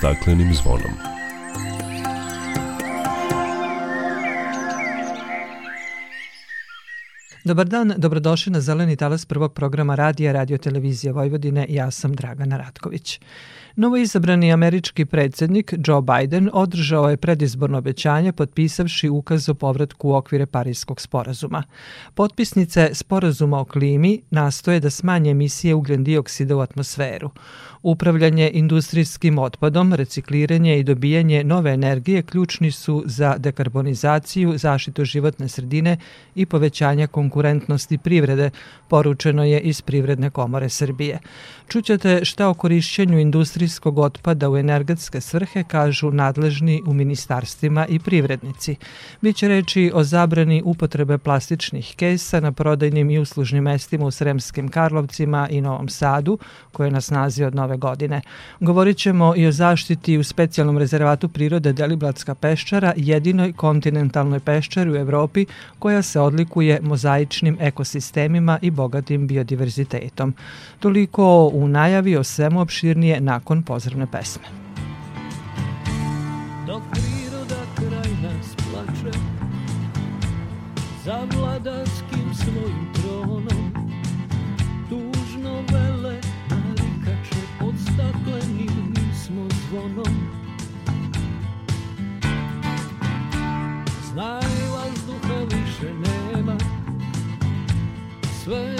staklenim zvonom. Dobar dan, dobrodošli na Zeleni talas prvog programa radija Radio Televizije Vojvodine. Ja sam Dragana Ratković. Novoizabrani američki predsednik Joe Biden održao je predizborno obećanje potpisavši ukaz o povratku u okvire Parijskog sporazuma. Potpisnice sporazuma o klimi nastoje da smanje emisije ugljen dioksida u atmosferu. Upravljanje industrijskim otpadom, recikliranje i dobijanje nove energije ključni su za dekarbonizaciju, zaštitu životne sredine i povećanja konkurentnosti privrede, poručeno je iz Privredne komore Srbije. Čućete šta o korišćenju industrijskog otpada u energetske svrhe kažu nadležni u ministarstvima i privrednici. Biće reči o zabrani upotrebe plastičnih kesa na prodajnim i uslužnim mestima u Sremskim Karlovcima i Novom Sadu, koje nas nazi od nove godine. Govorit ćemo i o zaštiti u specijalnom rezervatu prirode Deliblatska peščara, jedinoj kontinentalnoj peščari u Evropi koja se odlikuje mozaičnim ekosistemima i bogatim biodiverzitetom. Toliko u najavi o svemu opširnije nakon pozdravne pesme. Dok priroda kraj nas plače za vladarskim svojim tronom tužno vele narikače pod staklenim smo zvonom Znaj vazduha više nema sve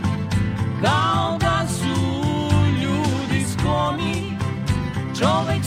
kao da su ljudi skloni. Čovek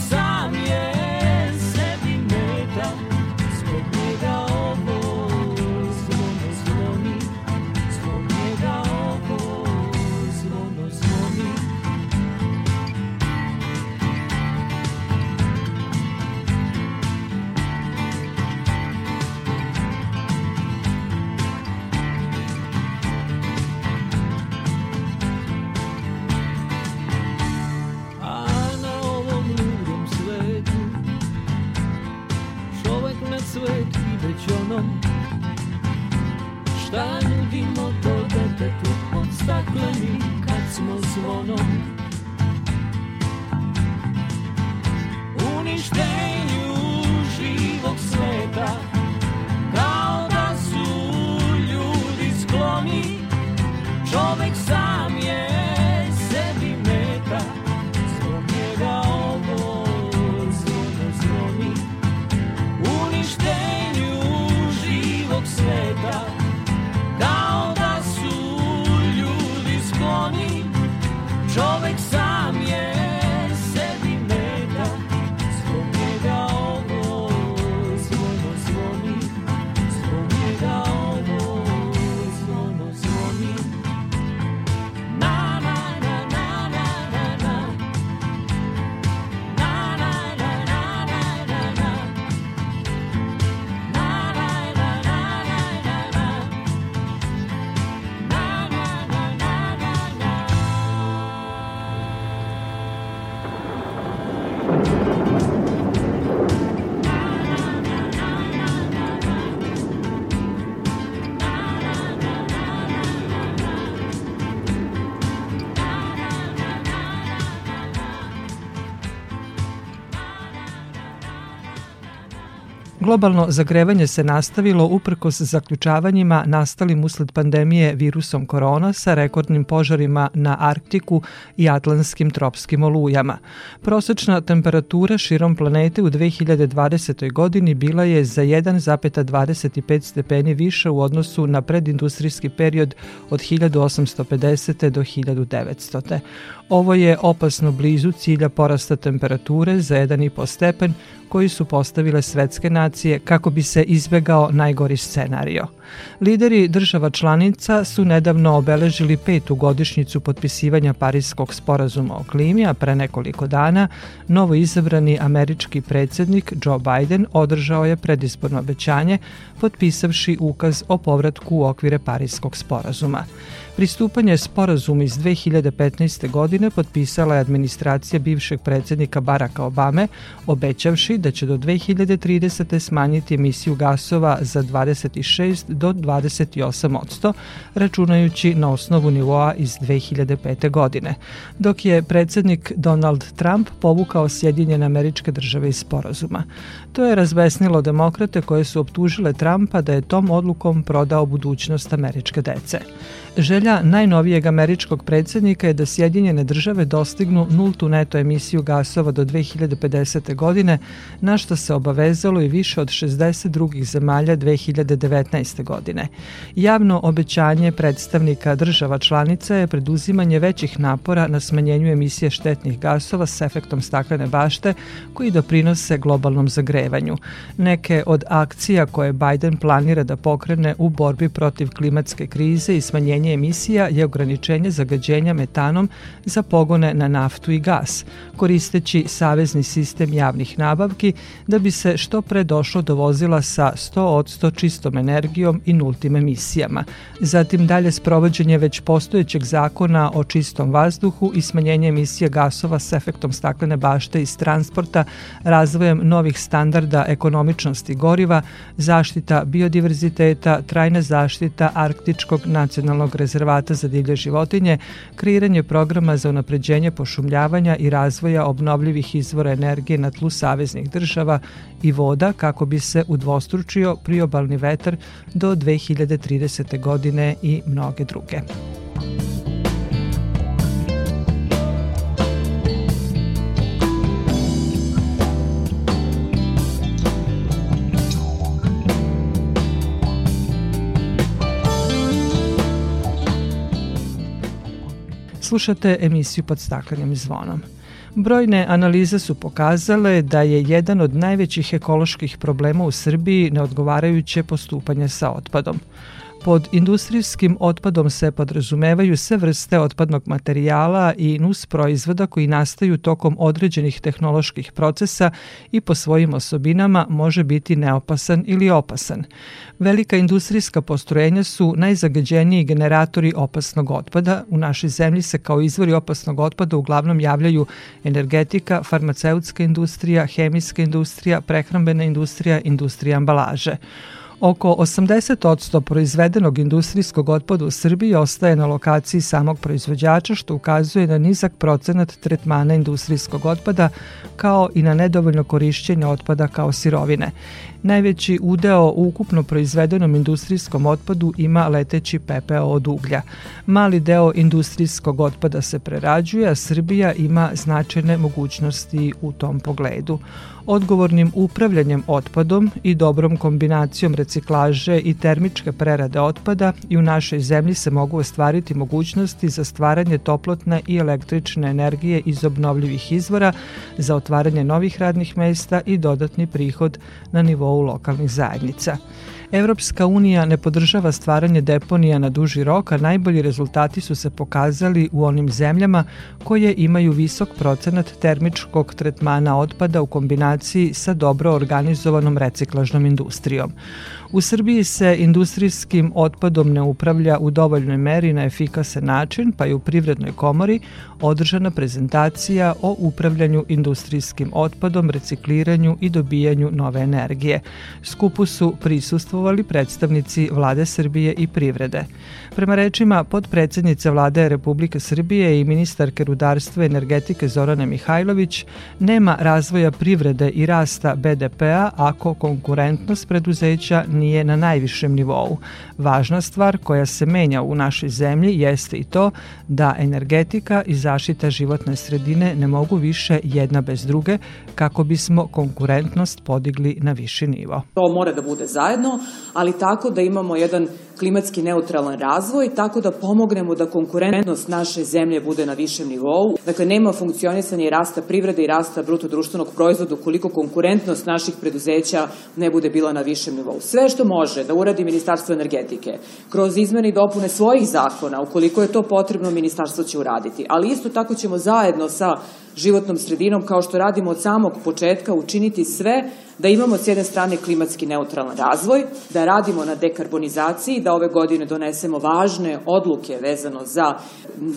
kad smo Čovek sam Globalno zagrevanje se nastavilo uprkos zaključavanjima nastalim usled pandemije virusom korona sa rekordnim požarima na Arktiku i atlantskim tropskim olujama. Prosečna temperatura širom planete u 2020. godini bila je za 1,25 stepeni više u odnosu na predindustrijski period od 1850. do 1900. Ovo je opasno blizu cilja porasta temperature za 1,5 stepen koji su postavile svetske nacije kako bi se izbegao najgori scenario. Lideri država članica su nedavno obeležili petu godišnjicu potpisivanja Parijskog sporazuma o klimi, a pre nekoliko dana novo izabrani američki predsednik Joe Biden održao je predizborno obećanje potpisavši ukaz o povratku u okvire Parijskog sporazuma. Pristupanje sporazumu iz 2015. godine potpisala je administracija bivšeg predsednika Baracka Obame, obećavši da će do 2030. smanjiti emisiju gasova za 26 do 28 odsto, računajući na osnovu nivoa iz 2005. godine, dok je predsednik Donald Trump povukao Sjedinjene američke države iz sporazuma. To je razbesnilo demokrate koje su optužile Trumpa da je tom odlukom prodao budućnost američke dece. Želja najnovijeg američkog predsednika je da Sjedinjene države dostignu nultu neto emisiju gasova do 2050. godine, na što se obavezalo i više od 60 drugih zemalja 2019. godine. Javno obećanje predstavnika država članica je preduzimanje većih napora na smanjenju emisije štetnih gasova s efektom staklene bašte koji doprinose globalnom zagrevanju. Neke od akcija koje Biden planira da pokrene u borbi protiv klimatske krize i smanjenje smanjenje emisija je ograničenje zagađenja metanom za pogone na naftu i gas, koristeći savezni sistem javnih nabavki da bi se što pre došlo do vozila sa 100 od 100 čistom energijom i nultim emisijama. Zatim dalje sprovođenje već postojećeg zakona o čistom vazduhu i smanjenje emisija gasova s efektom staklene bašte iz transporta, razvojem novih standarda ekonomičnosti goriva, zaštita biodiverziteta, trajna zaštita Arktičkog nacionalnog rezervata za divlje životinje, kreiranje programa za unapređenje pošumljavanja i razvoja obnovljivih izvora energije na tlu saveznih država i voda kako bi se udvostručio priobalni vetar do 2030. godine i mnoge druge. Slušate emisiju pod staklenim zvonom. Brojne analize su pokazale da je jedan od najvećih ekoloških problema u Srbiji neodgovarajuće postupanje sa otpadom. Pod industrijskim otpadom se podrazumevaju sve vrste otpadnog materijala i nus proizvoda koji nastaju tokom određenih tehnoloških procesa i po svojim osobinama može biti neopasan ili opasan. Velika industrijska postrojenja su najzagađeniji generatori opasnog otpada. U našoj zemlji se kao izvori opasnog otpada uglavnom javljaju energetika, farmaceutska industrija, hemijska industrija, prehrambena industrija, industrija ambalaže. Oko 80% proizvedenog industrijskog otpada u Srbiji ostaje na lokaciji samog proizvođača, što ukazuje na nizak procenat tretmana industrijskog otpada, kao i na nedovoljno korišćenje otpada kao sirovine. Najveći udeo u ukupno proizvedenom industrijskom otpadu ima leteći pepeo od uglja. Mali deo industrijskog otpada se prerađuje, a Srbija ima značajne mogućnosti u tom pogledu. Odgovornim upravljanjem otpadom i dobrom kombinacijom reciklaže i termičke prerade otpada i u našoj zemlji se mogu ostvariti mogućnosti za stvaranje toplotne i električne energije iz obnovljivih izvora, za otvaranje novih radnih mesta i dodatni prihod na nivou lokalnih zajednica. Evropska unija ne podržava stvaranje deponija na duži rok, a najbolji rezultati su se pokazali u onim zemljama koje imaju visok procenat termičkog tretmana otpada u kombinaciji sa dobro organizovanom reciklažnom industrijom. U Srbiji se industrijskim otpadom ne upravlja u dovoljnoj meri na efikasan način, pa je u Privrednoj komori održana prezentacija o upravljanju industrijskim otpadom, recikliranju i dobijanju nove energije. Skupu su prisustvovali predstavnici vlade Srbije i privrede. Prema rečima podpredsednice vlade Republike Srbije i ministarke rudarstva i energetike Zorane Mihajlović, nema razvoja privrede i rasta BDP-a ako konkurentnost preduzeća nije na najvišem nivou. Važna stvar koja se menja u našoj zemlji jeste i to da energetika i zaštita životne sredine ne mogu više jedna bez druge kako bismo konkurentnost podigli na viši nivo. To mora da bude zajedno ali tako da imamo jedan klimatski neutralan razvoj, tako da pomognemo da konkurentnost naše zemlje bude na višem nivou. Dakle, nema funkcionisanja i rasta privrede i rasta bruto društvenog proizvoda ukoliko konkurentnost naših preduzeća ne bude bila na višem nivou. Sve što može da uradi Ministarstvo energetike kroz izmene i dopune svojih zakona, ukoliko je to potrebno, Ministarstvo će uraditi. Ali isto tako ćemo zajedno sa životnom sredinom, kao što radimo od samog početka, učiniti sve da imamo s jedne strane klimatski neutralan razvoj, da radimo na dekarbonizaciji, da ove godine donesemo važne odluke vezano za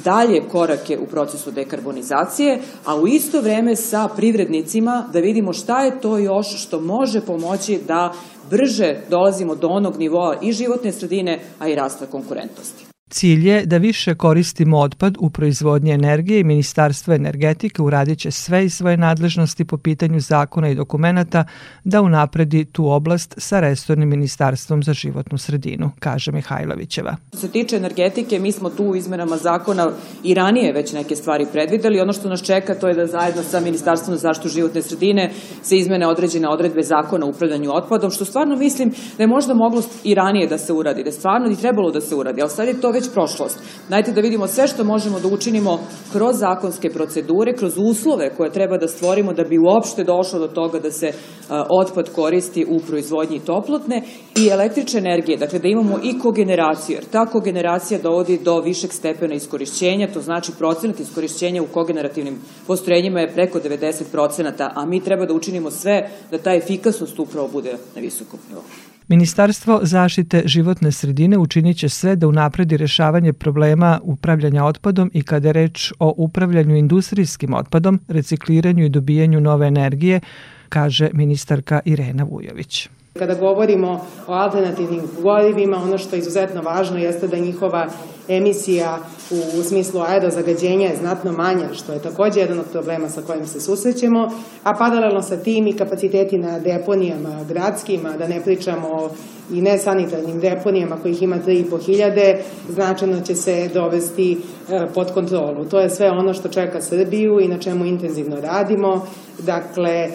dalje korake u procesu dekarbonizacije, a u isto vreme sa privrednicima da vidimo šta je to još što može pomoći da brže dolazimo do onog nivoa i životne sredine, a i rasta konkurentnosti. Cilj je da više koristimo otpad u proizvodnji energije i Ministarstvo energetike uradit će sve iz svoje nadležnosti po pitanju zakona i dokumenta da unapredi tu oblast sa restornim ministarstvom za životnu sredinu, kaže Mihajlovićeva. Što se tiče energetike, mi smo tu u izmenama zakona i ranije već neke stvari predvideli. Ono što nas čeka to je da zajedno sa Ministarstvom za zaštitu životne sredine se izmene određene odredbe zakona o upravljanju otpadom, što stvarno mislim da je možda moglo i ranije da se uradi, da stvarno i trebalo da se uradi, ali sad je to već prošlost. Dajte da vidimo sve što možemo da učinimo kroz zakonske procedure, kroz uslove koje treba da stvorimo da bi uopšte došlo do toga da se otpad koristi u proizvodnji toplotne i električne energije, dakle da imamo i kogeneraciju, jer ta kogeneracija dovodi do višeg stepena iskorišćenja, to znači procenat iskorišćenja u kogenerativnim postrojenjima je preko 90%, a mi treba da učinimo sve da ta efikasnost upravo bude na visokom nivou. Ministarstvo zaštite životne sredine učinit će sve da unapredi rešavanje problema upravljanja otpadom i kada je reč o upravljanju industrijskim otpadom, recikliranju i dobijanju nove energije, kaže ministarka Irena Vujović. Kada govorimo o alternativnim gorivima, ono što je izuzetno važno jeste da njihova emisija u, u smislu aerozagađenja je znatno manja, što je takođe jedan od problema sa kojim se susrećemo, a paralelno sa tim i kapaciteti na deponijama gradskima, da ne pričamo o i nesanitarnim deponijama kojih ima 3.500, značajno će se dovesti e, pod kontrolu. To je sve ono što čeka Srbiju i na čemu intenzivno radimo. Dakle, e,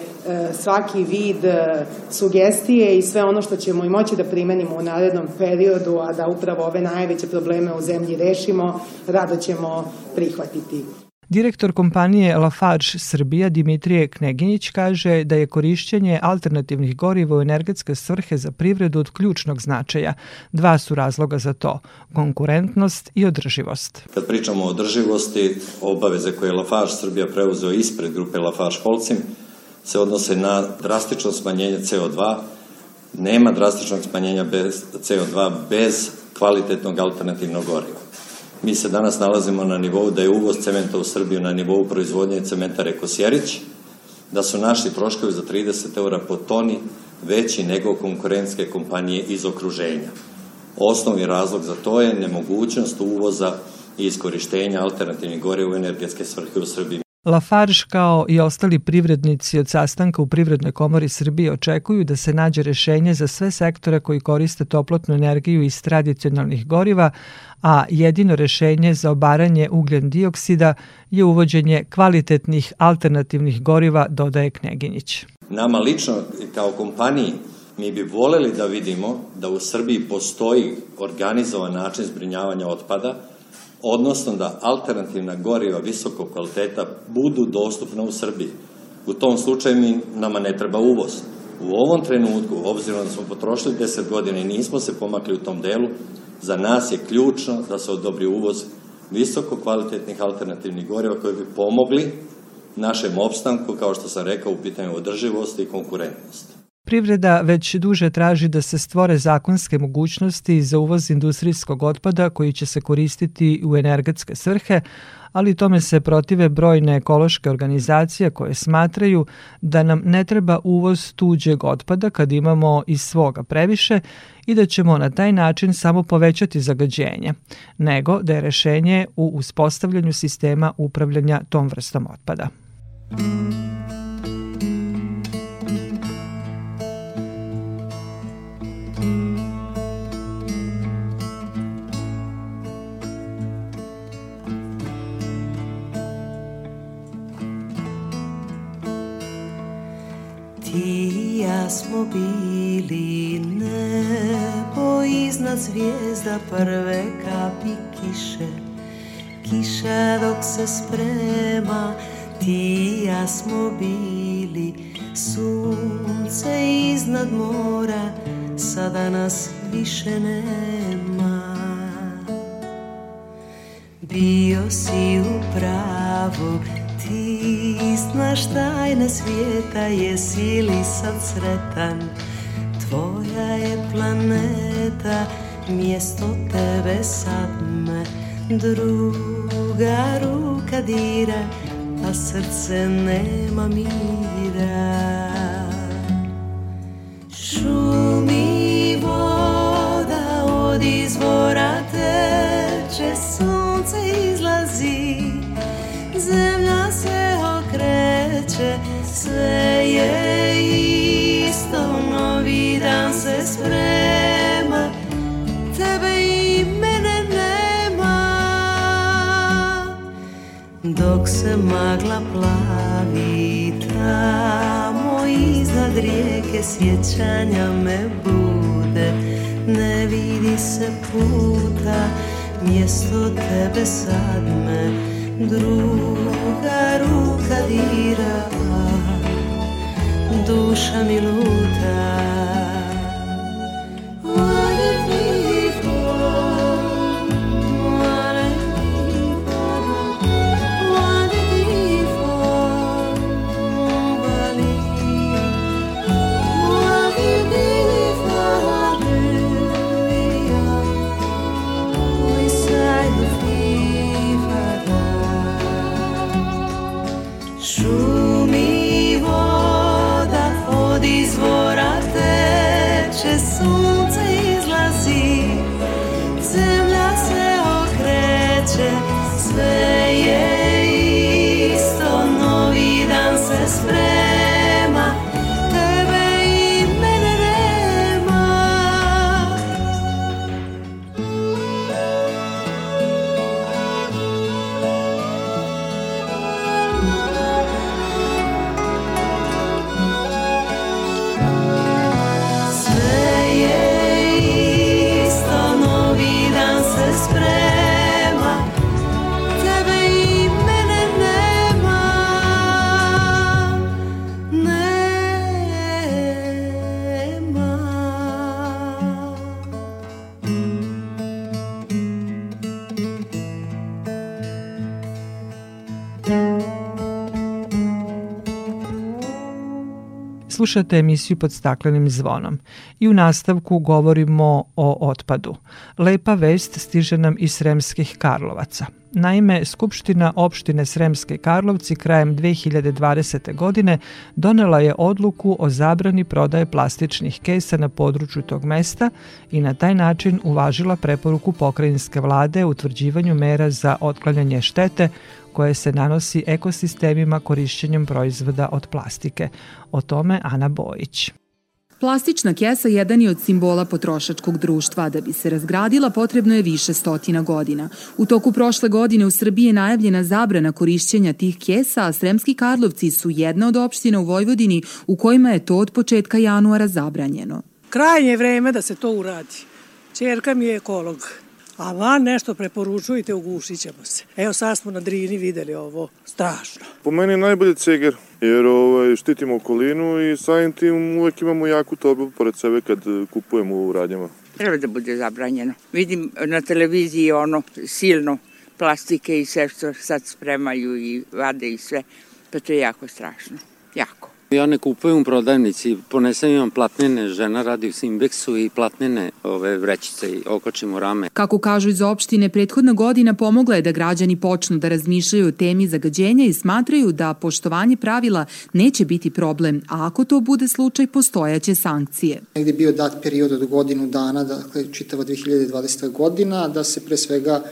svaki vid e, sugestije i sve ono što ćemo i moći da primenimo u narednom periodu, a da upravo ove najveće probleme u zemlji rešimo, rado ćemo prihvatiti. Direktor kompanije Lafarge Srbija Dimitrije Kneginjić kaže da je korišćenje alternativnih goriva u energetske svrhe za privredu od ključnog značaja. Dva su razloga za to, konkurentnost i održivost. Kad pričamo o održivosti, obaveze koje je Lafarge Srbija preuzeo ispred grupe Lafarge Holcim se odnose na drastično smanjenje CO2, nema drastičnog smanjenja bez CO2 bez kvalitetnog alternativnog goriva. Mi se danas nalazimo na nivou da je uvoz cementa u Srbiju na nivou proizvodnje cementa Rekosjerić, da su naši troškovi za 30 eura po toni veći nego konkurentske kompanije iz okruženja. Osnovni razlog za to je nemogućnost uvoza i iskorištenja alternativnih gore u energetske svrhe u Srbiji. Lafarge kao i ostali privrednici od sastanka u Privrednoj komori Srbije očekuju da se nađe rešenje za sve sektore koji koriste toplotnu energiju iz tradicionalnih goriva, a jedino rešenje za obaranje ugljen dioksida je uvođenje kvalitetnih alternativnih goriva, dodaje Kneginjić. Nama lično kao kompaniji mi bi voleli da vidimo da u Srbiji postoji organizovan način zbrinjavanja otpada, odnosno da alternativna goriva visokog kvaliteta budu dostupna u Srbiji. U tom slučaju mi, nama ne treba uvoz. U ovom trenutku, obzirom da smo potrošili 10 godina i nismo se pomakli u tom delu, za nas je ključno da se odobri uvoz visoko kvalitetnih alternativnih goriva koji bi pomogli našem opstanku, kao što sam rekao, u pitanju održivosti i konkurentnosti. Privreda već duže traži da se stvore zakonske mogućnosti za uvoz industrijskog otpada koji će se koristiti u energetske svrhe, ali tome se protive brojne ekološke organizacije koje smatraju da nam ne treba uvoz tuđeg otpada kad imamo iz svoga previše i da ćemo na taj način samo povećati zagađenje, nego da je rešenje u uspostavljanju sistema upravljanja tom vrstom otpada. Ti smo bili ne mala zvijezda prve kapi kiše. Kiša dok se sprema Ti i ja smo bili. Sunce iznad mora Sada nas više nema. Bio si u pravu znaš tajne svijeta Jesi li sad sretan? Tvoja je planeta Mjesto tebe sad me Druga ruka dira A srce nema mira Dok se magla plavi Tamo iznad rijeke Sjećanja me bude. Ne vidi se puta Mjesto tebe sad me Druga ruka dira Duša mi luta Slušate emisiju pod staklenim zvonom i u nastavku govorimo o otpadu. Lepa vest stiže nam iz Sremskih Karlovaca. Naime, Skupština opštine Sremske Karlovci krajem 2020. godine donela je odluku o zabrani prodaje plastičnih kesa na području tog mesta i na taj način uvažila preporuku pokrajinske vlade u utvrđivanju mera za otklanjanje štete koje se nanosi ekosistemima korišćenjem proizvoda od plastike. O tome Ana Bojić. Plastična kesa jedan je od simbola potrošačkog društva, da bi se razgradila potrebno je više stotina godina. U toku prošle godine u Srbiji je najavljena zabrana korišćenja tih kesa, a Sremski Karlovci su jedna od opština u Vojvodini u kojima je to od početka januara zabranjeno. Krajnje je vreme da se to uradi. Čerka mi je ekolog. A van nešto preporučujte, ugušit ćemo se. Evo sad smo na Drini videli ovo strašno. Po meni je najbolje ceger, jer ovaj, štitimo okolinu i samim tim uvek imamo jaku torbu pored sebe kad kupujemo u radnjama. Treba da bude zabranjeno. Vidim na televiziji ono silno plastike i sve što sad spremaju i vade i sve. Pa to je jako strašno. Jako. Ja ne kupujem u prodavnici, ponesem imam platnene, žena radi u Simbeksu i platnene ove vrećice i okačim u rame. Kako kažu iz opštine, prethodna godina pomogla je da građani počnu da razmišljaju o temi zagađenja i smatraju da poštovanje pravila neće biti problem, a ako to bude slučaj, postojaće sankcije. Negde je bio dat period od godinu dana, dakle čitava 2020. godina, da se pre svega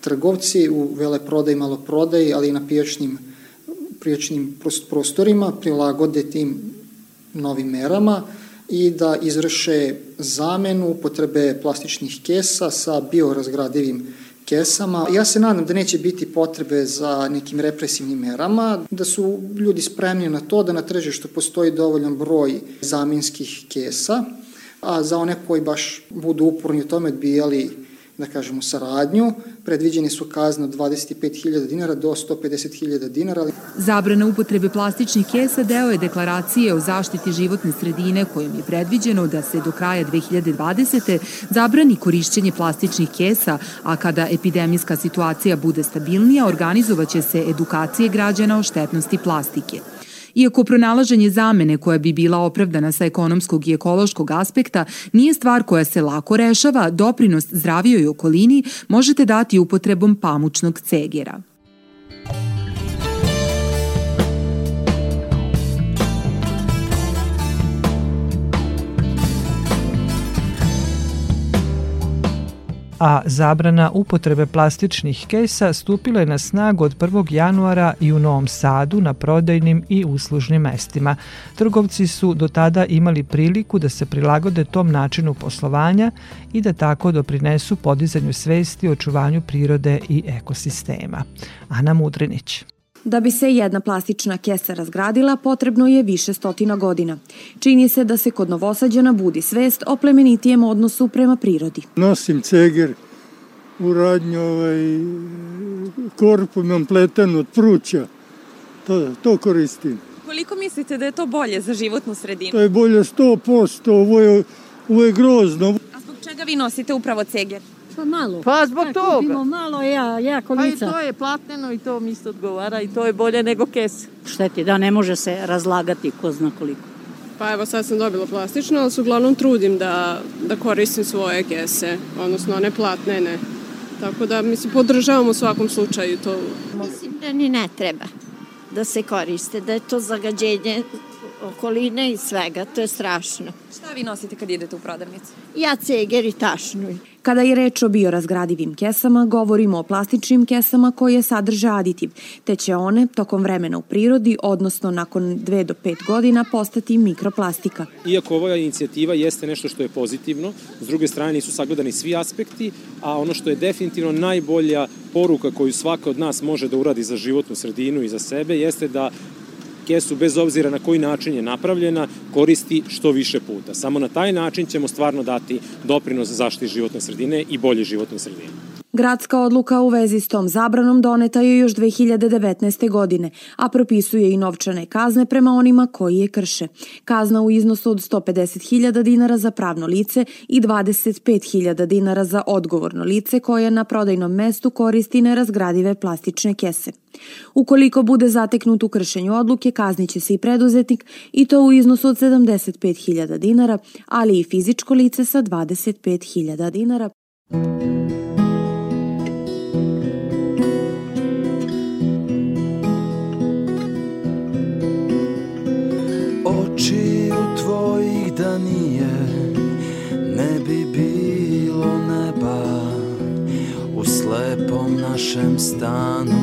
trgovci u veleprodaj, maloprodaj, ali i na pijačnim, pijačnim prostorima prilagode tim novim merama i da izvrše zamenu upotrebe plastičnih kesa sa biorazgradivim kesama. Ja se nadam da neće biti potrebe za nekim represivnim merama, da su ljudi spremni na to da na tržištu postoji dovoljan broj zamenskih kesa, a za one koji baš budu uporni u tome odbijali da kažemo, saradnju. Predviđeni su kazne od 25.000 dinara do 150.000 dinara. Zabrana upotrebe plastičnih kesa deo je deklaracije o zaštiti životne sredine kojom je predviđeno da se do kraja 2020. zabrani korišćenje plastičnih kesa, a kada epidemijska situacija bude stabilnija, organizovaće se edukacije građana o štetnosti plastike. Iako pronalaženje zamene koja bi bila opravdana sa ekonomskog i ekološkog aspekta nije stvar koja se lako rešava, doprinos zdravijoj okolini možete dati upotrebom pamučnog cegera. A zabrana upotrebe plastičnih kesa stupila je na snagu od 1. januara i u Novom Sadu na prodajnim i uslužnim mestima. Trgovci su do tada imali priliku da se prilagode tom načinu poslovanja i da tako doprinesu podizanju svesti o očuvanju prirode i ekosistema. Ana Mudrinić. Da bi se jedna plastična kesa razgradila, potrebno je više stotina godina. Čini se da se kod novosađana budi svest o plemenitijem odnosu prema prirodi. Nosim ceger u radnju ovaj, korpu imam pleten od pruća. To, to koristim. Koliko mislite da je to bolje za životnu sredinu? To je bolje 100%, ovo je, ovo je grozno. A zbog čega vi nosite upravo ceger? Pa malo. Pa zbog Pa toga. Kupimo malo, ja, ja Pa i kolica. to je platneno i to mi isto odgovara i to je bolje nego kes. Šteti da ne može se razlagati ko zna koliko. Pa evo sad sam dobila plastično, ali se uglavnom trudim da, da koristim svoje kese, odnosno one platnene. Tako da, mislim, podržavam u svakom slučaju to. Mislim da ni ne treba da se koriste, da je to zagađenje okoline i svega, to je strašno. Šta vi nosite kad idete u prodavnicu? Ja ceger i tašnuj. Kada je reč o biorazgradivim kesama, govorimo o plastičnim kesama koje sadrže aditiv, te će one tokom vremena u prirodi, odnosno nakon 2 do 5 godina, postati mikroplastika. Iako ova inicijativa jeste nešto što je pozitivno, s druge strane nisu sagledani svi aspekti, a ono što je definitivno najbolja poruka koju svaka od nas može da uradi za životnu sredinu i za sebe, jeste da kesu, bez obzira na koji način je napravljena, koristi što više puta. Samo na taj način ćemo stvarno dati doprinos zaštiti životne sredine i bolje životne sredine. Gradska odluka u vezi s tom zabranom doneta je još 2019. godine, a propisuje i novčane kazne prema onima koji je krše. Kazna u iznosu od 150.000 dinara za pravno lice i 25.000 dinara za odgovorno lice koje na prodajnom mestu koristi nerazgradive plastične kese. Ukoliko bude zateknut u kršenju odluke, kazniće se i preduzetnik i to u iznosu od 75.000 dinara, ali i fizičko lice sa 25.000 dinara. Tvojih da nije Ne bi bilo neba U slepom našem stanu.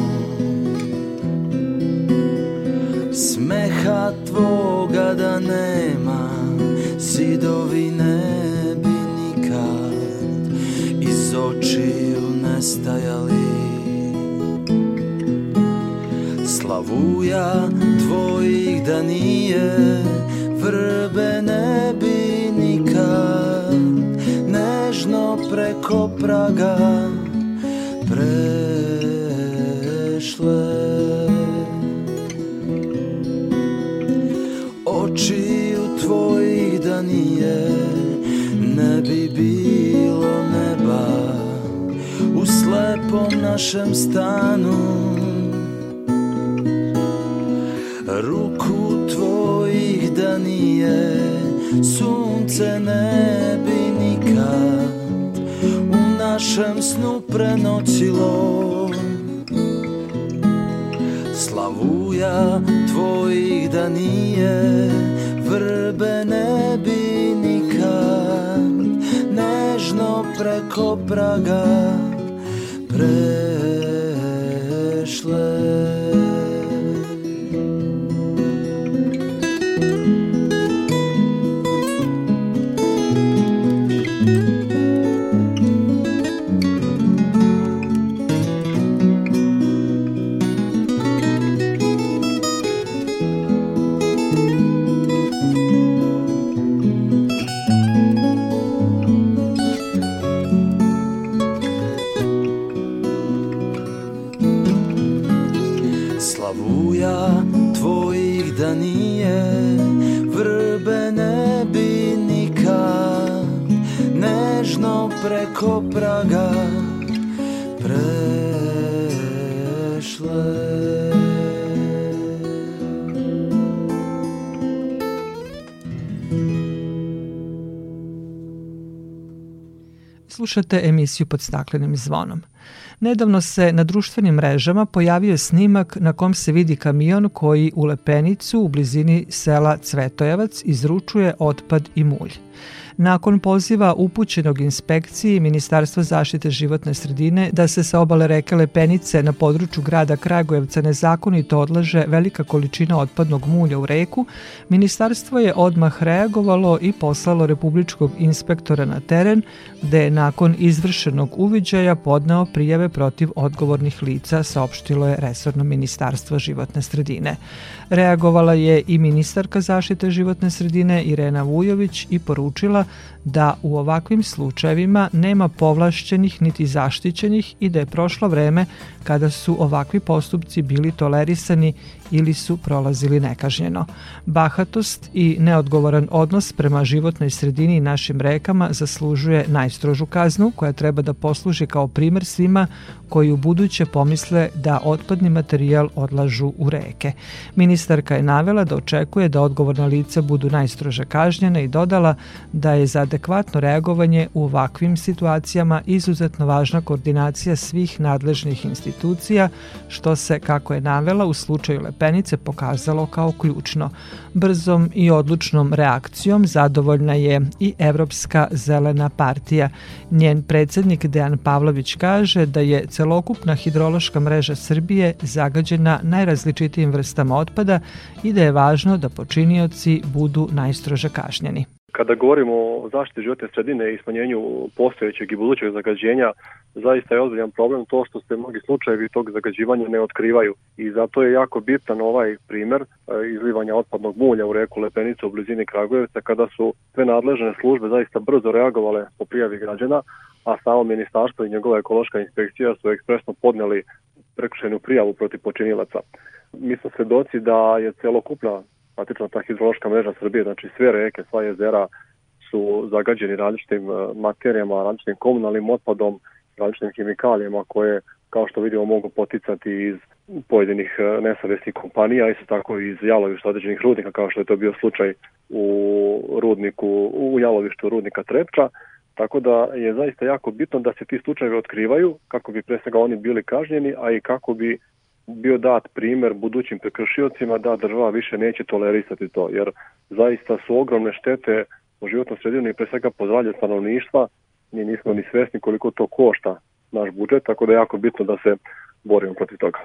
Smeha tvoga da nema Zidovi ne bi nikad Iz očiju nestajali. Slavuja tvojih da nije Vrbe ne bi nikad Nežno preko praga Prešle. Očiju tvojih da nije Ne bi bilo neba U slepom našem stanu. Da nije Sunce ne bi nikad U našem snu prenoćilo. Slavuja tvojih da nije Vrbe ne bi nikad Nežno preko praga Prešle Slušate emisiju pod staklenim zvonom. Nedavno se na društvenim mrežama pojavio snimak na kom se vidi kamion koji u Lepenicu u blizini sela Cvetojevac izručuje otpad i mulj. Nakon poziva upućenog inspekciji Ministarstva zaštite životne sredine da se sa obale reke Lepenice na području grada Kragujevca nezakonito odlaže velika količina otpadnog mulja u reku, ministarstvo je odmah reagovalo i poslalo republičkog inspektora na teren, gde je nakon izvršenog uviđaja podneo prijave protiv odgovornih lica, saopštilo je Resorno ministarstvo životne sredine. Reagovala je i ministarka zaštite životne sredine Irena Vujović i poručila naučila da u ovakvim slučajevima nema povlašćenih niti zaštićenih i da je prošlo vreme kada su ovakvi postupci bili tolerisani ili su prolazili nekažnjeno. Bahatost i neodgovoran odnos prema životnoj sredini i našim rekama zaslužuje najstrožu kaznu koja treba da posluži kao primer svima koji u buduće pomisle da otpadni materijal odlažu u reke. Ministarka je navela da očekuje da odgovorna lica budu najstrože kažnjene i dodala da je za adekvatno reagovanje u ovakvim situacijama izuzetno važna koordinacija svih nadležnih institucija, što se, kako je navela, u slučaju Lepenice pokazalo kao ključno. Brzom i odlučnom reakcijom zadovoljna je i Evropska zelena partija. Njen predsednik Dejan Pavlović kaže da je celokupna hidrološka mreža Srbije zagađena najrazličitijim vrstama otpada i da je važno da počinioci budu najstrože kažnjeni. Kada govorimo o zaštiti životne sredine i smanjenju postojećeg i budućeg zagađenja, zaista je ozbiljan problem to što se mnogi slučajevi tog zagađivanja ne otkrivaju i zato je jako bitan ovaj primer e, izlivanja otpadnog mulja u reku Lepenica u blizini Kragujevca kada su sve nadležne službe zaista brzo reagovale po prijavi građana, a samo ministarstvo i njegova ekološka inspekcija su ekspresno podneli prekršajnu prijavu protiv počinilaca. Mi smo svedoci da je celokupna praktično ta hidrološka mreža Srbije, znači sve reke, sva jezera su zagađeni različitim e, materijama, različitim komunalnim otpadom, različitim hemikalijama koje, kao što vidimo, mogu poticati iz pojedinih e, nesavesnih kompanija, isto tako iz jalovišta određenih rudnika, kao što je to bio slučaj u rudniku, u jalovištu rudnika Trepča, Tako da je zaista jako bitno da se ti slučajevi otkrivaju kako bi pre svega oni bili kažnjeni, a i kako bi bio dat primer budućim prekršiocima da država više neće tolerisati to, jer zaista su ogromne štete u životnom sredinu i pre svega po zdravlje stanovništva, mi nismo ni svesni koliko to košta naš budžet, tako da je jako bitno da se borimo protiv toga.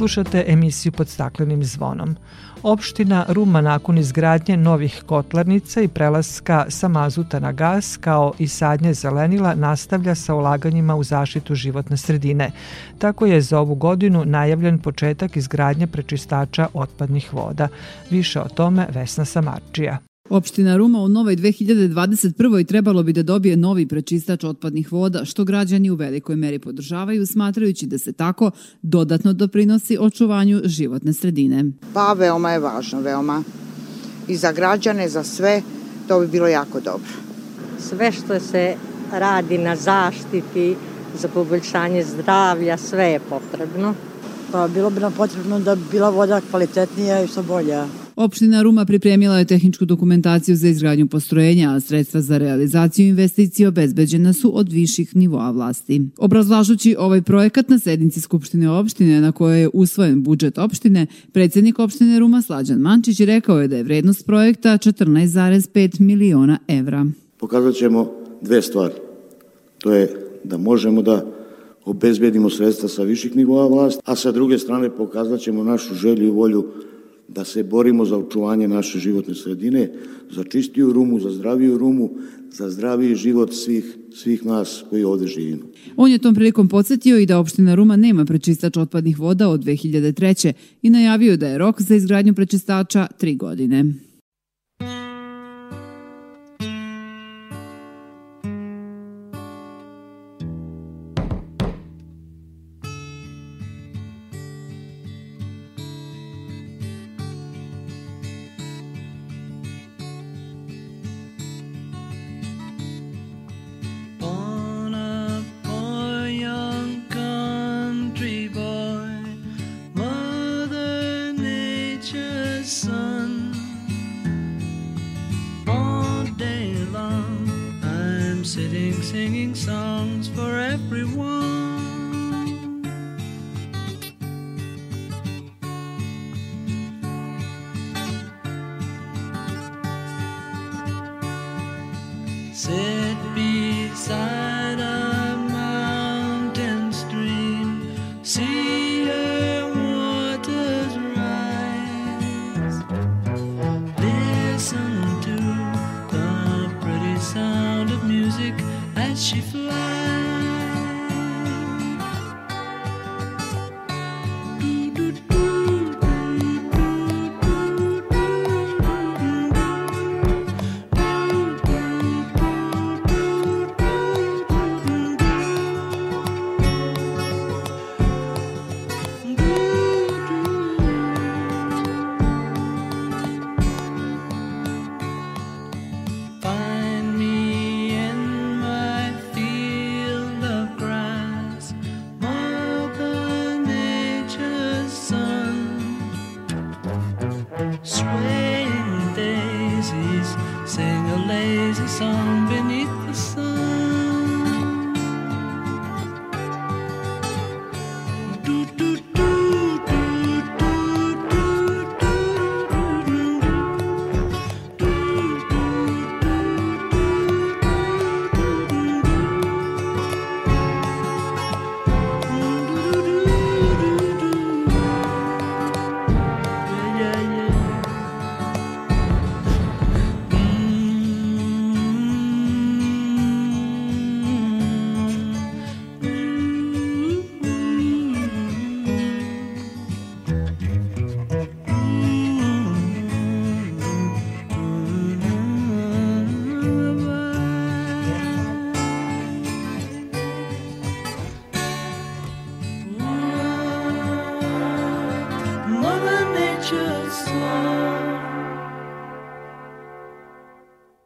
Slušate emisiju pod staklenim zvonom. Opština Ruma nakon izgradnje novih kotlarnica i prelaska sa mazuta na gas kao i sadnje zelenila nastavlja sa ulaganjima u zaštitu životne sredine. Tako je za ovu godinu najavljen početak izgradnje prečistača otpadnih voda. Više o tome Vesna Samarčija. Opština Ruma u novoj 2021. trebalo bi da dobije novi prečistač otpadnih voda, što građani u velikoj meri podržavaju, smatrajući da se tako dodatno doprinosi očuvanju životne sredine. Pa veoma je važno, veoma. I za građane, za sve, to bi bilo jako dobro. Sve što se radi na zaštiti, za poboljšanje zdravlja, sve je potrebno. Pa bilo bi nam potrebno da bi bila voda kvalitetnija i što bolja. Opština Ruma pripremila je tehničku dokumentaciju za izgradnju postrojenja, a sredstva za realizaciju investicije obezbeđena su od viših nivoa vlasti. Obrazlažući ovaj projekat na sednici Skupštine opštine na kojoj je usvojen budžet opštine, predsednik opštine Ruma Slađan Mančić rekao je da je vrednost projekta 14,5 miliona evra. Pokazat ćemo dve stvari. To je da možemo da obezbedimo sredstva sa viših nivoa vlasti, a sa druge strane pokazat ćemo našu želju i volju da se borimo za očuvanje naše životne sredine, za čistiju rumu, za zdraviju rumu, za zdraviji život svih, svih nas koji ovde živimo. On je tom prilikom podsjetio i da opština Ruma nema prečistač otpadnih voda od 2003. i najavio da je rok za izgradnju prečistača tri godine.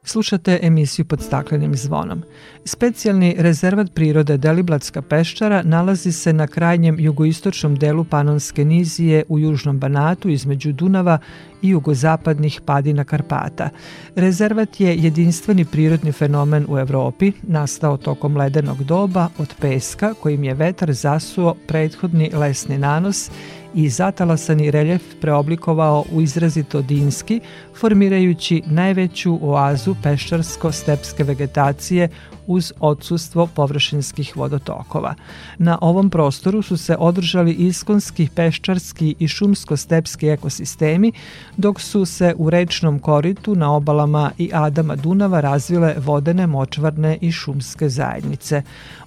Slušate emisiju pod staklenim zvonom. Specijalni rezervat prirode Deliblatska peščara nalazi se na krajnjem jugoistočnom delu Panonske nizije u južnom Banatu između Dunava i jugozapadnih padina Karpata. Rezervat je jedinstveni prirodni fenomen u Evropi, nastao tokom ledenog doba od peska kojim je vetar zasuo prethodni lesni nanos i zatalasani reljef preoblikovao u izrazito dinski, formirajući najveću oazu peščarsko-stepske vegetacije uz odsustvo površinskih vodotokova. Na ovom prostoru su se održali iskonski, peščarski i šumsko-stepski ekosistemi, dok su se u rečnom koritu na obalama i Adama Dunava razvile vodene, močvarne i šumske zajednice.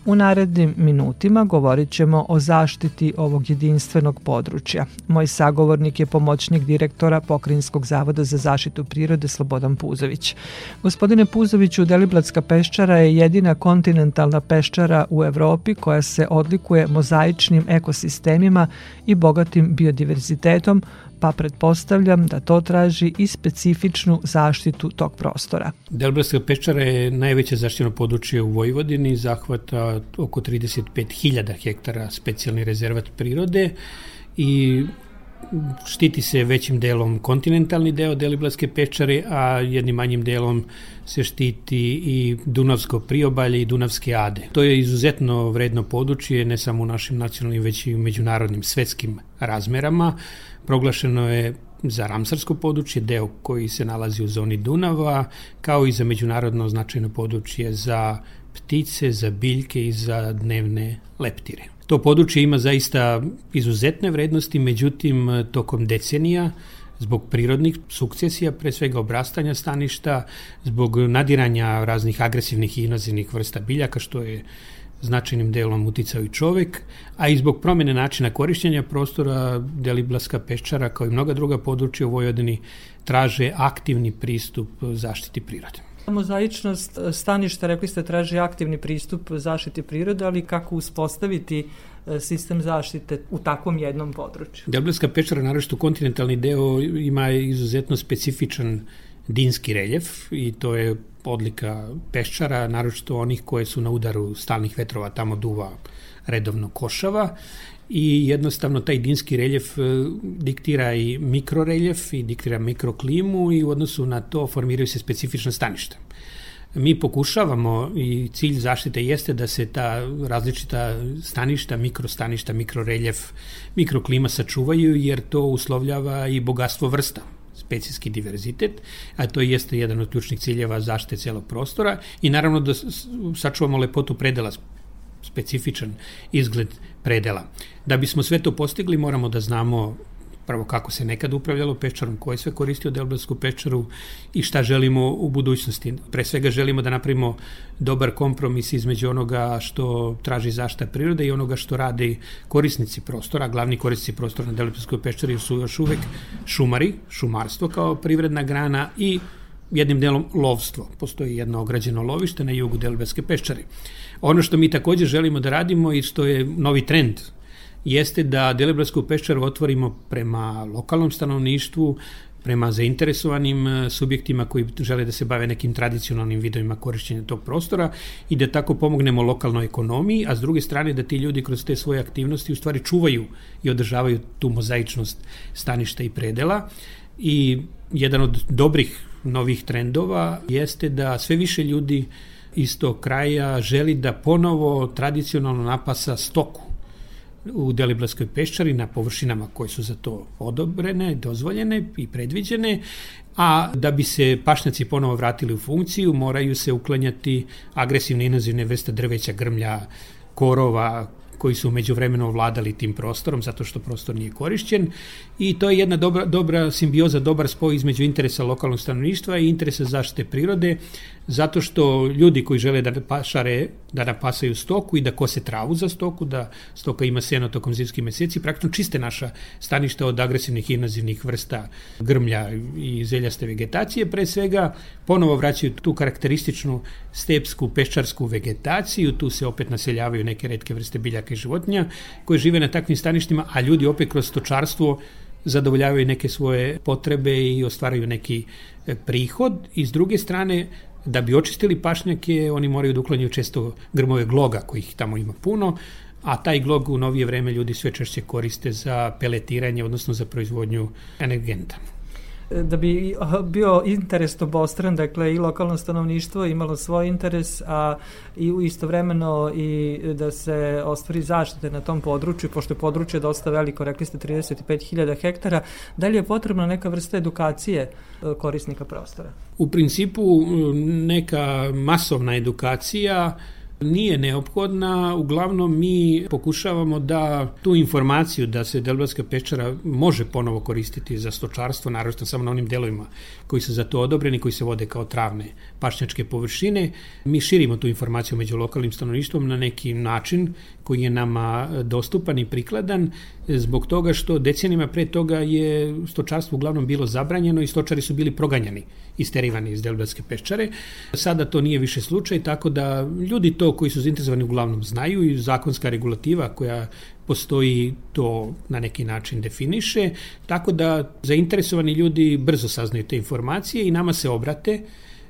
U narednim minutima govorit ćemo o zaštiti ovog jedinstvenog područja. Moj sagovornik je pomoćnik direktora Pokrinjskog zavoda za zaštitu prirode Slobodan Puzović. Gospodine Puzoviću, Deliblatska peščara je jedina kontinentalna peščara u Evropi koja se odlikuje mozaičnim ekosistemima i bogatim biodiverzitetom, pa pretpostavljam da to traži i specifičnu zaštitu tog prostora. Deliblatska peščara je najveće zaštićeno područje u Vojvodini, zahvata oko 35.000 hektara specijalni rezervat prirode i štiti se većim delom kontinentalni deo Deliblatske pečare, a jednim manjim delom se štiti i Dunavsko priobalje i Dunavske ade. To je izuzetno vredno područje, ne samo u našim nacionalnim, već i u međunarodnim svetskim razmerama. Proglašeno je za Ramsarsko područje, deo koji se nalazi u zoni Dunava, kao i za međunarodno značajno područje za ptice, za biljke i za dnevne leptire. To područje ima zaista izuzetne vrednosti, međutim, tokom decenija, zbog prirodnih sukcesija, pre svega obrastanja staništa, zbog nadiranja raznih agresivnih i invazivnih vrsta biljaka, što je značajnim delom uticao i čovek, a i zbog promene načina korišćenja prostora Deliblaska peščara kao i mnoga druga područja u Vojvodini traže aktivni pristup zaštiti prirode. Mozaičnost staništa, rekli ste, traži aktivni pristup zaštiti prirode, ali kako uspostaviti sistem zaštite u takvom jednom području? Deliblaska peščara, naravno kontinentalni deo, ima izuzetno specifičan dinski reljef i to je odlika peščara, naročito onih koje su na udaru stalnih vetrova, tamo duva redovno košava i jednostavno taj dinski reljef diktira i mikroreljef i diktira mikroklimu i u odnosu na to formiraju se specifična staništa. mi pokušavamo i cilj zaštite jeste da se ta različita staništa, mikrostaništa, mikroreljef, mikroklima sačuvaju jer to uslovljava i bogatstvo vrsta specijski diverzitet, a to jeste jedan od ključnih ciljeva zaštite celog prostora i naravno da sačuvamo lepotu predela, specifičan izgled predela. Da bismo sve to postigli moramo da znamo prvo kako se nekad upravljalo pečarom, ko je sve koristio Delblatsku pečaru i šta želimo u budućnosti. Pre svega želimo da napravimo dobar kompromis između onoga što traži zašta prirode i onoga što rade korisnici prostora. Glavni korisnici prostora na Delblatskoj pečari su još uvek šumari, šumarstvo kao privredna grana i jednim delom lovstvo. Postoji jedno ograđeno lovište na jugu Delblatske peščare. Ono što mi takođe želimo da radimo i što je novi trend jeste da Deleblatsku peščaru otvorimo prema lokalnom stanovništvu, prema zainteresovanim e, subjektima koji žele da se bave nekim tradicionalnim vidovima korišćenja tog prostora i da tako pomognemo lokalnoj ekonomiji, a s druge strane da ti ljudi kroz te svoje aktivnosti u stvari čuvaju i održavaju tu mozaičnost staništa i predela. I jedan od dobrih novih trendova jeste da sve više ljudi iz tog kraja želi da ponovo tradicionalno napasa stoku u Deliblatskoj peščari na površinama koje su za to odobrene, dozvoljene i predviđene, a da bi se pašnjaci ponovo vratili u funkciju, moraju se uklanjati agresivne inozivne vrste drveća, grmlja, korova, koji su među vremeno ovladali tim prostorom zato što prostor nije korišćen. I to je jedna dobra, dobra simbioza, dobar spoj između interesa lokalnog stanovništva i interesa zaštite prirode zato što ljudi koji žele da pašare, da napasaju stoku i da kose travu za stoku, da stoka ima seno tokom zimskih meseci, praktično čiste naša staništa od agresivnih invazivnih vrsta grmlja i zeljaste vegetacije, pre svega ponovo vraćaju tu karakterističnu stepsku peščarsku vegetaciju, tu se opet naseljavaju neke redke vrste biljaka i životinja koje žive na takvim staništima, a ljudi opet kroz stočarstvo zadovoljavaju neke svoje potrebe i ostvaraju neki e, prihod. I s druge strane Da bi očistili pašnjake, oni moraju da uklanjaju često grmove gloga, kojih tamo ima puno, a taj glog u novije vreme ljudi sve češće koriste za peletiranje, odnosno za proizvodnju energenta da bi bio interes obostran, dakle i lokalno stanovništvo imalo svoj interes, a i istovremeno i da se ostvari zaštite na tom području, pošto je područje dosta veliko, rekli ste 35.000 hektara, da li je potrebna neka vrsta edukacije e, korisnika prostora? U principu neka masovna edukacija nije neophodna, uglavnom mi pokušavamo da tu informaciju da se Delbatska pečara može ponovo koristiti za stočarstvo, naravno samo na onim delovima koji su za to odobreni, koji se vode kao travne pašnjačke površine, mi širimo tu informaciju među lokalnim stanovništvom na neki način koji je nama dostupan i prikladan zbog toga što decenima pre toga je stočarstvo uglavnom bilo zabranjeno i stočari su bili proganjani, isterivani iz Delbatske peščare. Sada to nije više slučaj, tako da ljudi to koji su zainteresovani uglavnom znaju i zakonska regulativa koja postoji to na neki način definiše, tako da zainteresovani ljudi brzo saznaju te informacije i nama se obrate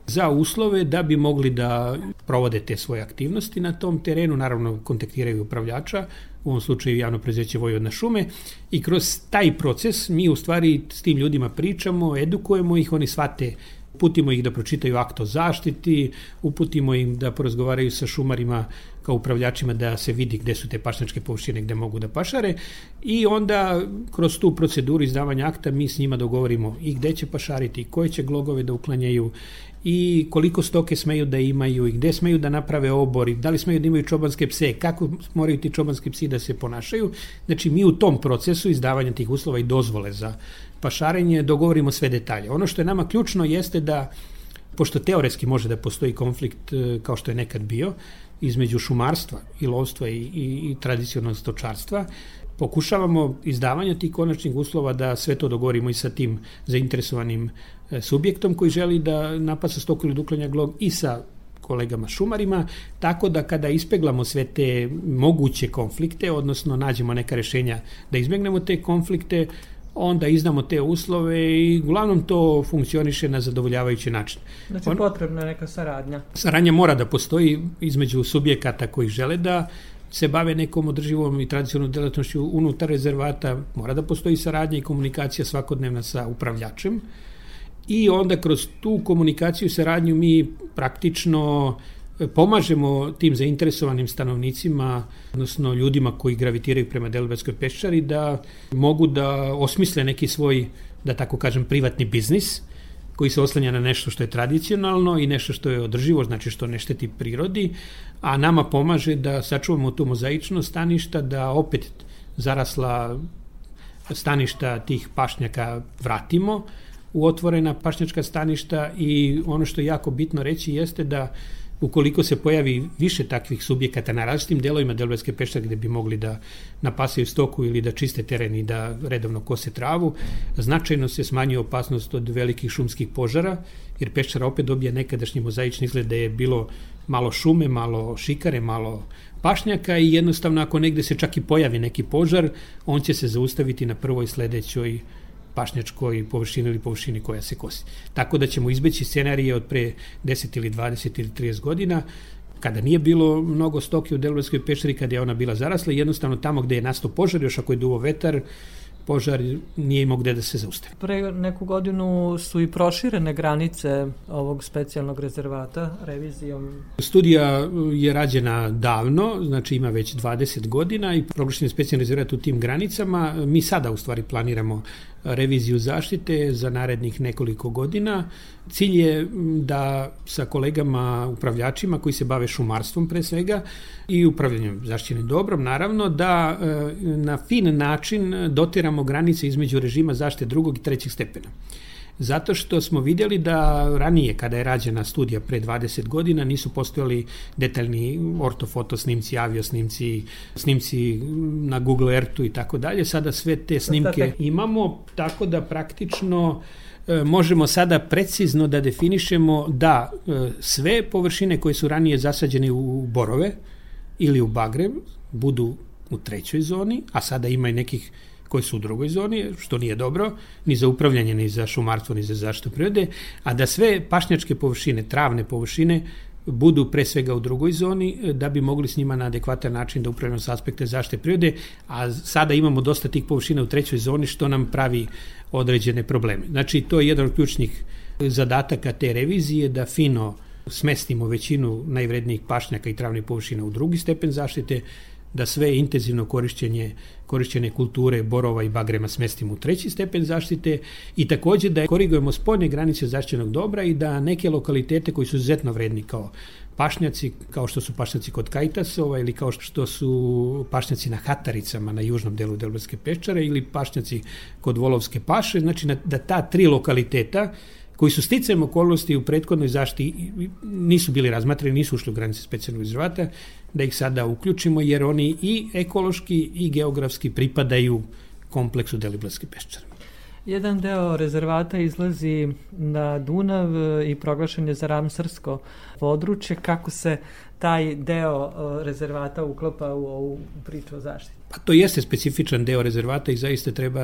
za uslove da bi mogli da provode te svoje aktivnosti na tom terenu, naravno kontaktiraju upravljača, u ovom slučaju javno prezeće Vojvodna šume. I kroz taj proces mi u stvari s tim ljudima pričamo, edukujemo ih, oni shvate uputimo ih da pročitaju akt o zaštiti, uputimo im da porazgovaraju sa šumarima kao upravljačima da se vidi gde su te pašnjačke površine gde mogu da pašare. I onda kroz tu proceduru izdavanja akta mi s njima dogovorimo i gde će pašariti, koje će glogove da uklanjaju i koliko stoke smeju da imaju i gde smeju da naprave obori, da li smeju da imaju čobanske pse, kako moraju ti čobanski psi da se ponašaju. Znači mi u tom procesu izdavanja tih uslova i dozvole za pašarenje dogovorimo sve detalje. Ono što je nama ključno jeste da pošto teoretski može da postoji konflikt e, kao što je nekad bio između šumarstva i lovstva i, i, i tradicionalnog stočarstva, pokušavamo izdavanje tih konačnih uslova da sve to dogovorimo i sa tim zainteresovanim e, subjektom koji želi da napasa stoku ili duklanja glog i sa kolegama šumarima, tako da kada ispeglamo sve te moguće konflikte, odnosno nađemo neka rešenja da izbegnemo te konflikte, onda izdamo te uslove i uglavnom to funkcioniše na zadovoljavajući način. Znači On, potrebna je neka saradnja. Saradnja mora da postoji između subjekata koji žele da se bave nekom održivom i tradicionalnom delatnošću unutar rezervata, mora da postoji saradnja i komunikacija svakodnevna sa upravljačem. I onda kroz tu komunikaciju i saradnju mi praktično pomažemo tim zainteresovanim stanovnicima, odnosno ljudima koji gravitiraju prema Deliblatskoj peščari, da mogu da osmisle neki svoj, da tako kažem, privatni biznis, koji se oslanja na nešto što je tradicionalno i nešto što je održivo, znači što ne šteti prirodi, a nama pomaže da sačuvamo tu mozaičnost staništa, da opet zarasla staništa tih pašnjaka vratimo u otvorena pašnjačka staništa i ono što je jako bitno reći jeste da ukoliko se pojavi više takvih subjekata na različitim delovima Delvetske peštare gde bi mogli da napasaju stoku ili da čiste teren i da redovno kose travu, značajno se smanjuje opasnost od velikih šumskih požara, jer peščara opet dobija nekadašnji mozaični izgled da je bilo malo šume, malo šikare, malo pašnjaka i jednostavno ako negde se čak i pojavi neki požar, on će se zaustaviti na prvoj sledećoj pašnjačkoj površini ili površini koja se kosi. Tako da ćemo izbeći scenarije od pre 10 ili 20 ili 30 godina kada nije bilo mnogo stoke u Delvetskoj pešari, kada je ona bila zarasla, jednostavno tamo gde je nastao požar, još ako je duvo vetar, požar nije imao gde da se zaustavi. Pre neku godinu su i proširene granice ovog specijalnog rezervata revizijom. Studija je rađena davno, znači ima već 20 godina i proglašen je specijalni rezervat u tim granicama. Mi sada u stvari planiramo reviziju zaštite za narednih nekoliko godina. Cilj je da sa kolegama upravljačima koji se bave šumarstvom pre svega i upravljanjem zaštićenim dobrom, naravno, da e, na fin način dotiramo granice između režima zaštite drugog i trećeg stepena zato što smo vidjeli da ranije kada je rađena studija pre 20 godina nisu postojali detaljni ortofoto snimci, avio snimci, snimci na Google Earthu i tako dalje. Sada sve te snimke imamo, tako da praktično e, možemo sada precizno da definišemo da e, sve površine koje su ranije zasađene u borove ili u bagre budu u trećoj zoni, a sada ima i nekih koji su u drugoj zoni, što nije dobro, ni za upravljanje, ni za šumarstvo, ni za zaštitu prirode, a da sve pašnjačke površine, travne površine, budu pre svega u drugoj zoni e, da bi mogli s njima na adekvatan način da upravljamo sa aspekte zaštite prirode, a sada imamo dosta tih površina u trećoj zoni što nam pravi određene probleme. Znači, to je jedan od ključnih zadataka te revizije da fino smestimo većinu najvrednijih pašnjaka i travnih površina u drugi stepen zaštite, da sve intenzivno korišćenje korišćene kulture borova i bagrema smestimo u treći stepen zaštite i takođe da korigujemo spoljne granice zaštićenog dobra i da neke lokalitete koji su izuzetno vredni kao pašnjaci, kao što su pašnjaci kod Kajtasova ili kao što su pašnjaci na Hataricama na južnom delu Delbarske peščare ili pašnjaci kod Volovske paše, znači da ta tri lokaliteta koji su sticajem okolnosti u prethodnoj zaštiti nisu bili razmatrani, nisu ušli u granice specijalnog rezervata, da ih sada uključimo jer oni i ekološki i geografski pripadaju kompleksu Deliblatske peščare. Jedan deo rezervata izlazi na Dunav i proglašen je za ramsarsko područje. Kako se taj deo rezervata uklapa u ovu priču o zaštiti? Pa to jeste specifičan deo rezervata i zaista treba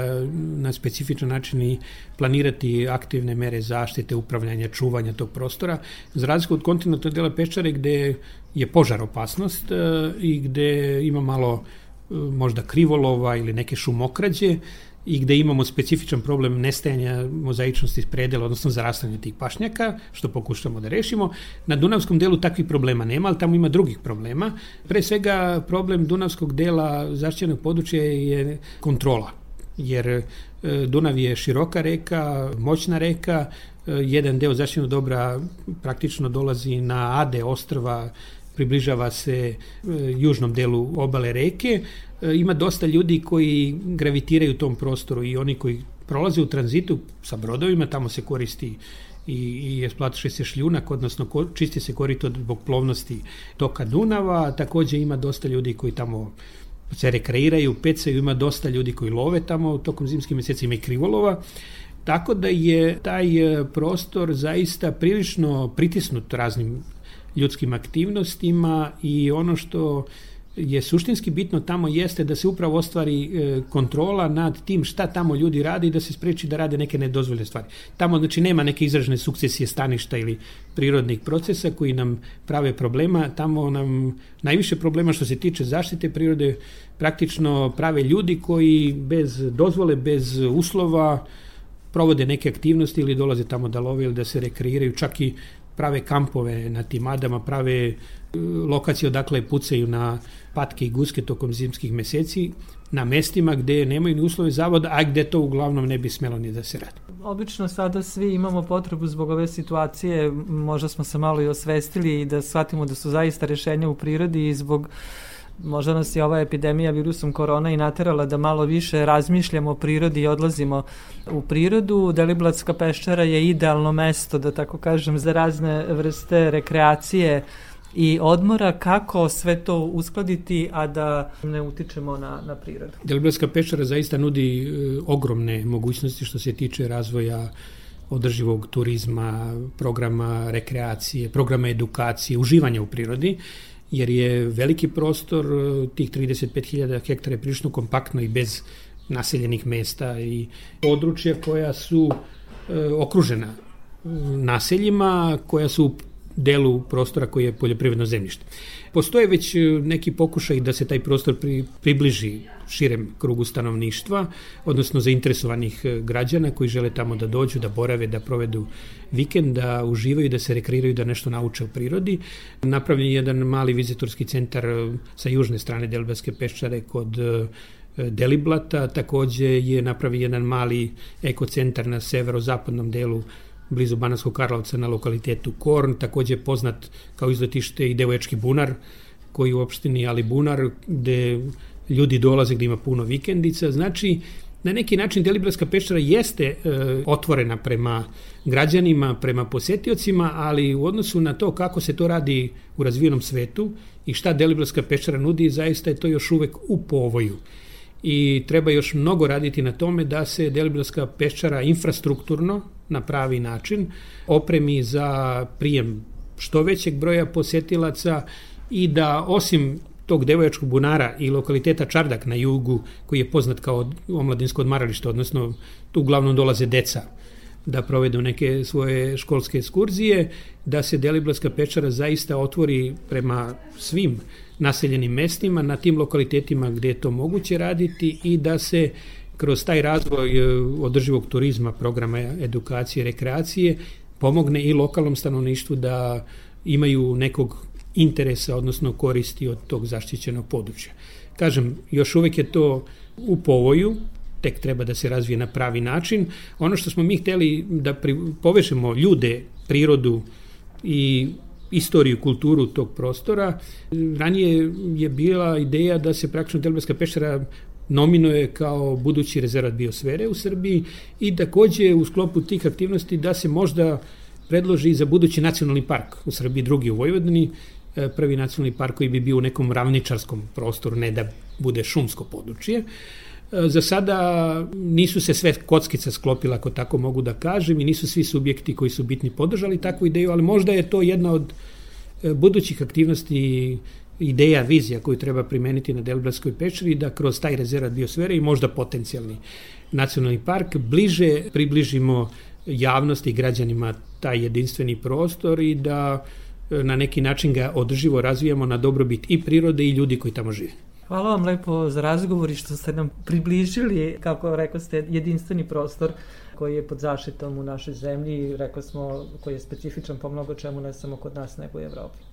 na specifičan način i planirati aktivne mere zaštite, upravljanja, čuvanja tog prostora. Za razliku od kontinentalnog dela Peščare gde je požar opasnost e, i gde ima malo e, možda krivolova ili neke šumokrađe, i gde imamo specifičan problem nestajanja mozaičnosti predela, odnosno zarastanja tih pašnjaka, što pokušamo da rešimo. Na Dunavskom delu takvih problema nema, ali tamo ima drugih problema. Pre svega problem Dunavskog dela zaštićenog područja je kontrola, jer e, Dunav je široka reka, moćna reka, e, jedan deo zaštićenog dobra praktično dolazi na Ade ostrva približava se e, južnom delu obale reke. E, ima dosta ljudi koji gravitiraju u tom prostoru i oni koji prolaze u tranzitu sa brodovima, tamo se koristi i, i esplatiše se šljunak, odnosno ko, čisti se korito zbog plovnosti toka Dunava, takođe ima dosta ljudi koji tamo se rekreiraju, pecaju, ima dosta ljudi koji love tamo tokom zimskih meseci, ima i krivolova, tako da je taj e, prostor zaista prilično pritisnut raznim ljudskim aktivnostima i ono što je suštinski bitno tamo jeste da se upravo ostvari e, kontrola nad tim šta tamo ljudi rade i da se spreči da rade neke nedozvoljene stvari. Tamo znači nema neke izražene sukcesije staništa ili prirodnih procesa koji nam prave problema, tamo nam najviše problema što se tiče zaštite prirode praktično prave ljudi koji bez dozvole, bez uslova provode neke aktivnosti ili dolaze tamo da love ili da se rekreiraju, čak i prave kampove na tim adama, prave e, lokacije odakle pucaju na patke i guske tokom zimskih meseci, na mestima gde nemaju ni uslove zavoda, a gde to uglavnom ne bi smelo ni da se radi. Obično sada svi imamo potrebu zbog ove situacije, možda smo se malo i osvestili i da shvatimo da su zaista rešenja u prirodi i zbog možda nas je ova epidemija virusom korona i naterala da malo više razmišljamo o prirodi i odlazimo u prirodu. Deliblatska peščara je idealno mesto, da tako kažem, za razne vrste rekreacije i odmora, kako sve to uskladiti, a da ne utičemo na, na prirodu. Deliblatska peščara zaista nudi e, ogromne mogućnosti što se tiče razvoja održivog turizma, programa rekreacije, programa edukacije, uživanja u prirodi jer je veliki prostor, e, tih 35.000 hektara je prilično kompaktno i bez naseljenih mesta i područja koja su e, okružena naseljima, koja su delu prostora koji je poljoprivredno zemljište. Postoje već e, neki pokušaj da se taj prostor pri, približi širem krugu stanovništva, odnosno zainteresovanih e, građana koji žele tamo da dođu, da borave, da provedu vikend, da uživaju, da se rekreiraju, da nešto nauče o prirodi. Napravljen je jedan mali vizitorski centar e, sa južne strane Delbaske peščare kod Deliblata, takođe je napravljen jedan mali ekocentar na severozapadnom delu blizu Banarskog Karlovca na lokalitetu Korn, takođe poznat kao izletište i Devoječki bunar, koji u opštini Ali Bunar, gde ljudi dolaze, gde ima puno vikendica. Znači, na neki način Deliblatska peščara jeste e, otvorena prema građanima, prema posetiocima, ali u odnosu na to kako se to radi u razvijenom svetu i šta Deliblatska peščara nudi, zaista je to još uvek u povoju i treba još mnogo raditi na tome da se Deliblatska peščara infrastrukturno na pravi način opremi za prijem što većeg broja posetilaca i da osim tog devojačkog bunara i lokaliteta Čardak na jugu, koji je poznat kao omladinsko odmaralište, odnosno tu uglavnom dolaze deca da provedu neke svoje školske ekskurzije, da se Deliblatska pečara zaista otvori prema svim naseljenim mestima, na tim lokalitetima gde je to moguće raditi i da se kroz taj razvoj e, održivog turizma, programa edukacije, rekreacije, pomogne i lokalnom stanovništvu da imaju nekog interesa, odnosno koristi od tog zaštićenog područja. Kažem, još uvek je to u povoju, tek treba da se razvije na pravi način. Ono što smo mi hteli da pri, povežemo ljude, prirodu i istoriju, kulturu tog prostora. Ranije je bila ideja da se praktično Delbarska pešara nominuje kao budući rezervat biosfere u Srbiji i takođe u sklopu tih aktivnosti da se možda predloži za budući nacionalni park u Srbiji, drugi u Vojvodini, e, prvi nacionalni park koji bi bio u nekom ravničarskom prostoru, ne da bude šumsko područje. E, za sada nisu se sve kockice sklopila, ako tako mogu da kažem, i nisu svi subjekti koji su bitni podržali takvu ideju, ali možda je to jedna od e, budućih aktivnosti ideja, vizija koju treba primeniti na Deliblatskoj pečari da kroz taj rezervat biosfere i možda potencijalni nacionalni park bliže približimo javnosti i građanima taj jedinstveni prostor i da e, na neki način ga održivo razvijamo na dobrobit i prirode i ljudi koji tamo žive. Hvala vam lepo za razgovor i što ste nam približili, kako rekao ste, jedinstveni prostor koji je pod zaštitom u našoj zemlji i rekao smo koji je specifičan po mnogo čemu ne samo kod nas nego u Evropi.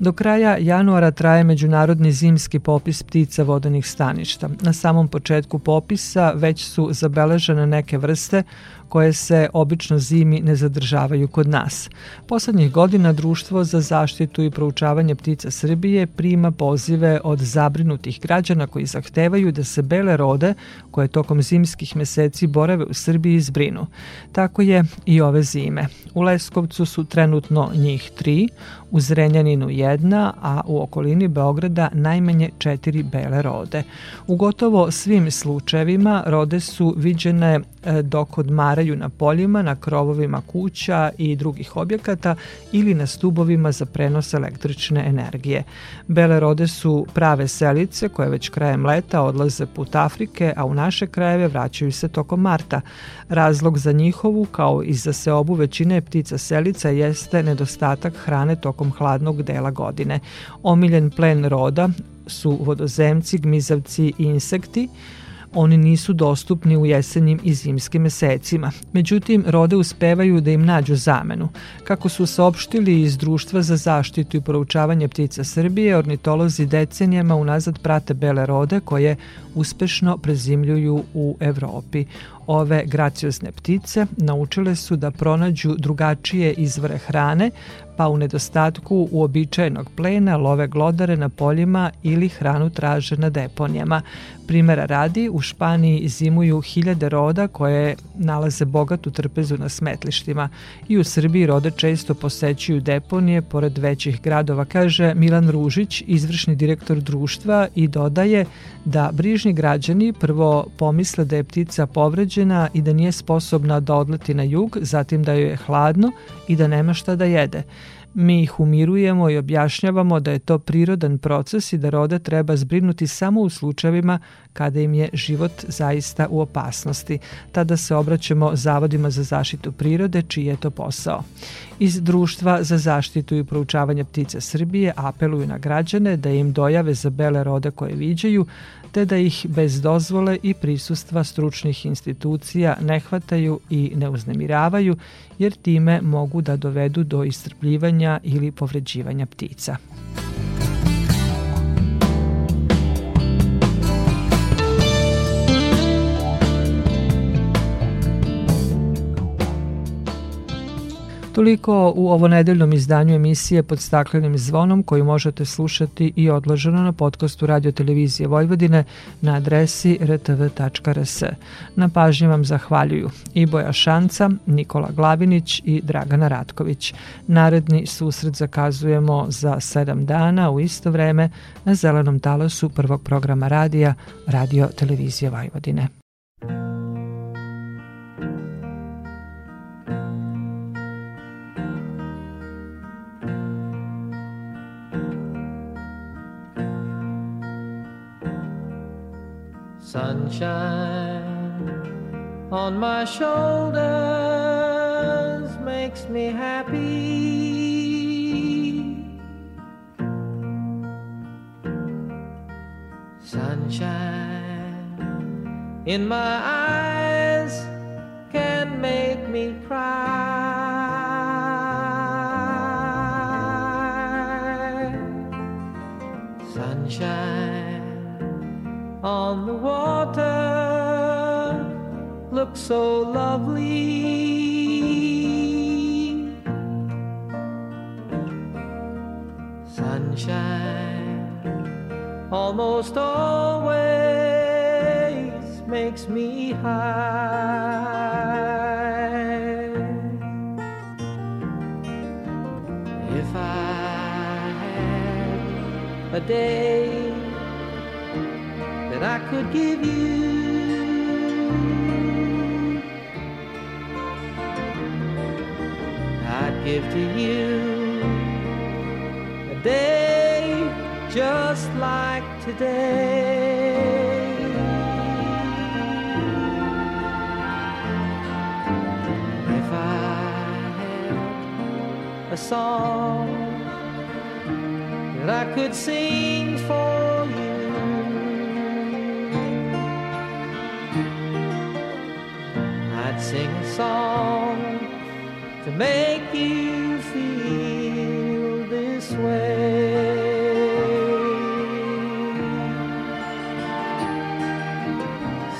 Do kraja januara traje međunarodni zimski popis ptica vodenih staništa. Na samom početku popisa već su zabeležene neke vrste koje se obično zimi ne zadržavaju kod nas. Poslednjih godina Društvo za zaštitu i proučavanje ptica Srbije prima pozive od zabrinutih građana koji zahtevaju da se bele rode, koje tokom zimskih meseci borave u Srbiji, zbrinu. Tako je i ove zime. U Leskovcu su trenutno njih tri, u Zrenjaninu jedna, a u okolini Beograda najmanje četiri bele rode. U gotovo svim slučajevima rode su viđene e, dok odmaraju na poljima, na krovovima kuća i drugih objekata ili na stubovima za prenos električne energije. Bele rode su prave selice koje već krajem leta odlaze put Afrike, a u naše krajeve vraćaju se tokom marta. Razlog za njihovu, kao i za seobu većine ptica selica, jeste nedostatak hrane tokom hladnog dela godine. Omiljen plen roda su vodozemci, gmizavci i insekti, oni nisu dostupni u jesenjim i zimskim mesecima. Međutim, rode uspevaju da im nađu zamenu. Kako su saopštili iz Društva za zaštitu i proučavanje ptica Srbije, ornitolozi decenijama unazad prate bele rode koje uspešno prezimljuju u Evropi. Ove graciozne ptice naučile su da pronađu drugačije izvore hrane, pa u nedostatku uobičajenog plena love glodare na poljima ili hranu traže na deponijama. Primera radi, u Španiji zimuju hiljade roda koje nalaze bogatu trpezu na smetlištima i u Srbiji rode često posećuju deponije pored većih gradova, kaže Milan Ružić, izvršni direktor društva i dodaje da brižni građani prvo pomisle da je ptica povređena i da nije sposobna da odleti na jug, zatim da joj je hladno i da nema šta da jede. Mi ih umirujemo i objašnjavamo da je to prirodan proces i da rode treba zbrinuti samo u slučajevima kada im je život zaista u opasnosti. Tada se obraćamo zavodima za zaštitu prirode, čiji je to posao. Iz Društva za zaštitu i proučavanje ptica Srbije apeluju na građane da im dojave za bele rode koje viđaju, te da ih bez dozvole i prisustva stručnih institucija ne hvataju i ne uznemiravaju, jer time mogu da dovedu do istrpljivanja ili povređivanja ptica. Toliko u ovo nedeljnom izdanju emisije pod staklenim zvonom koju možete slušati i odloženo na podcastu Radio Televizije Vojvodine na adresi rtv.rs. Na pažnje vam zahvaljuju i Boja Šanca, Nikola Glavinić i Dragana Ratković. Naredni susret zakazujemo za 7 dana u isto vreme na zelenom talasu prvog programa radija Radio Televizije Vojvodine. On my shoulders makes me happy. Sunshine in my eyes can make me cry. Looks so lovely. Sunshine almost always makes me high. If I had a day that I could give you. Give to you a day just like today. If I had a song that I could sing for you. I'd sing a song make you feel this way.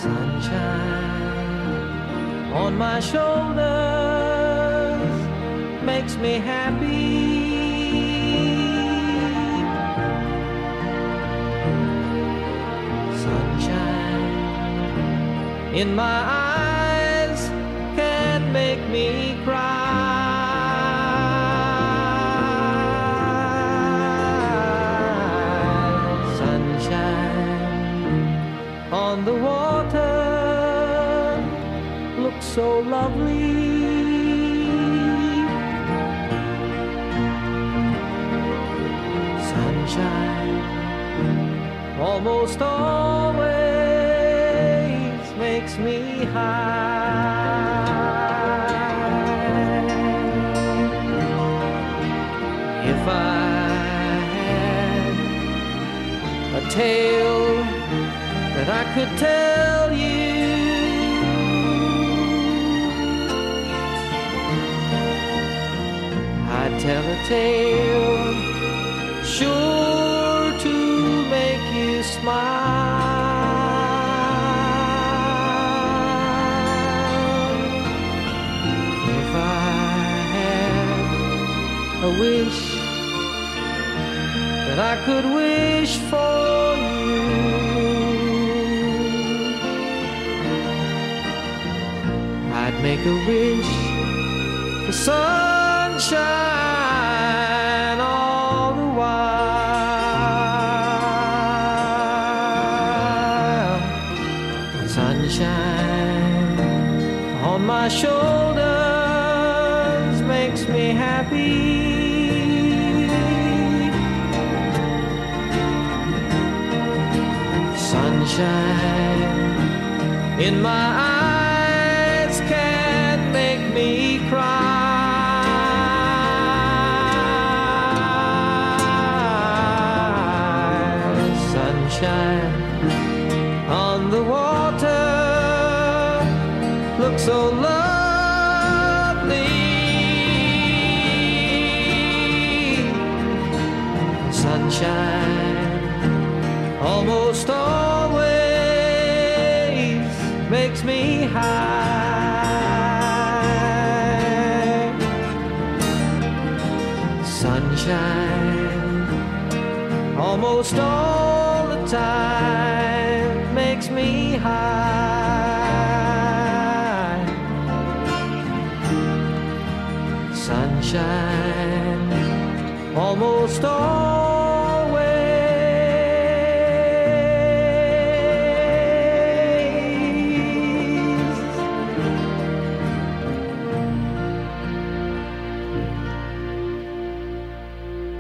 Sunshine on my shoulders makes me happy. Sunshine in my eyes can make me cry. So lovely. Sunshine almost always makes me high. If I had a tale that I could tell tale sure to make you smile. If I had a wish that I could wish for you, I'd make a wish for sunshine in my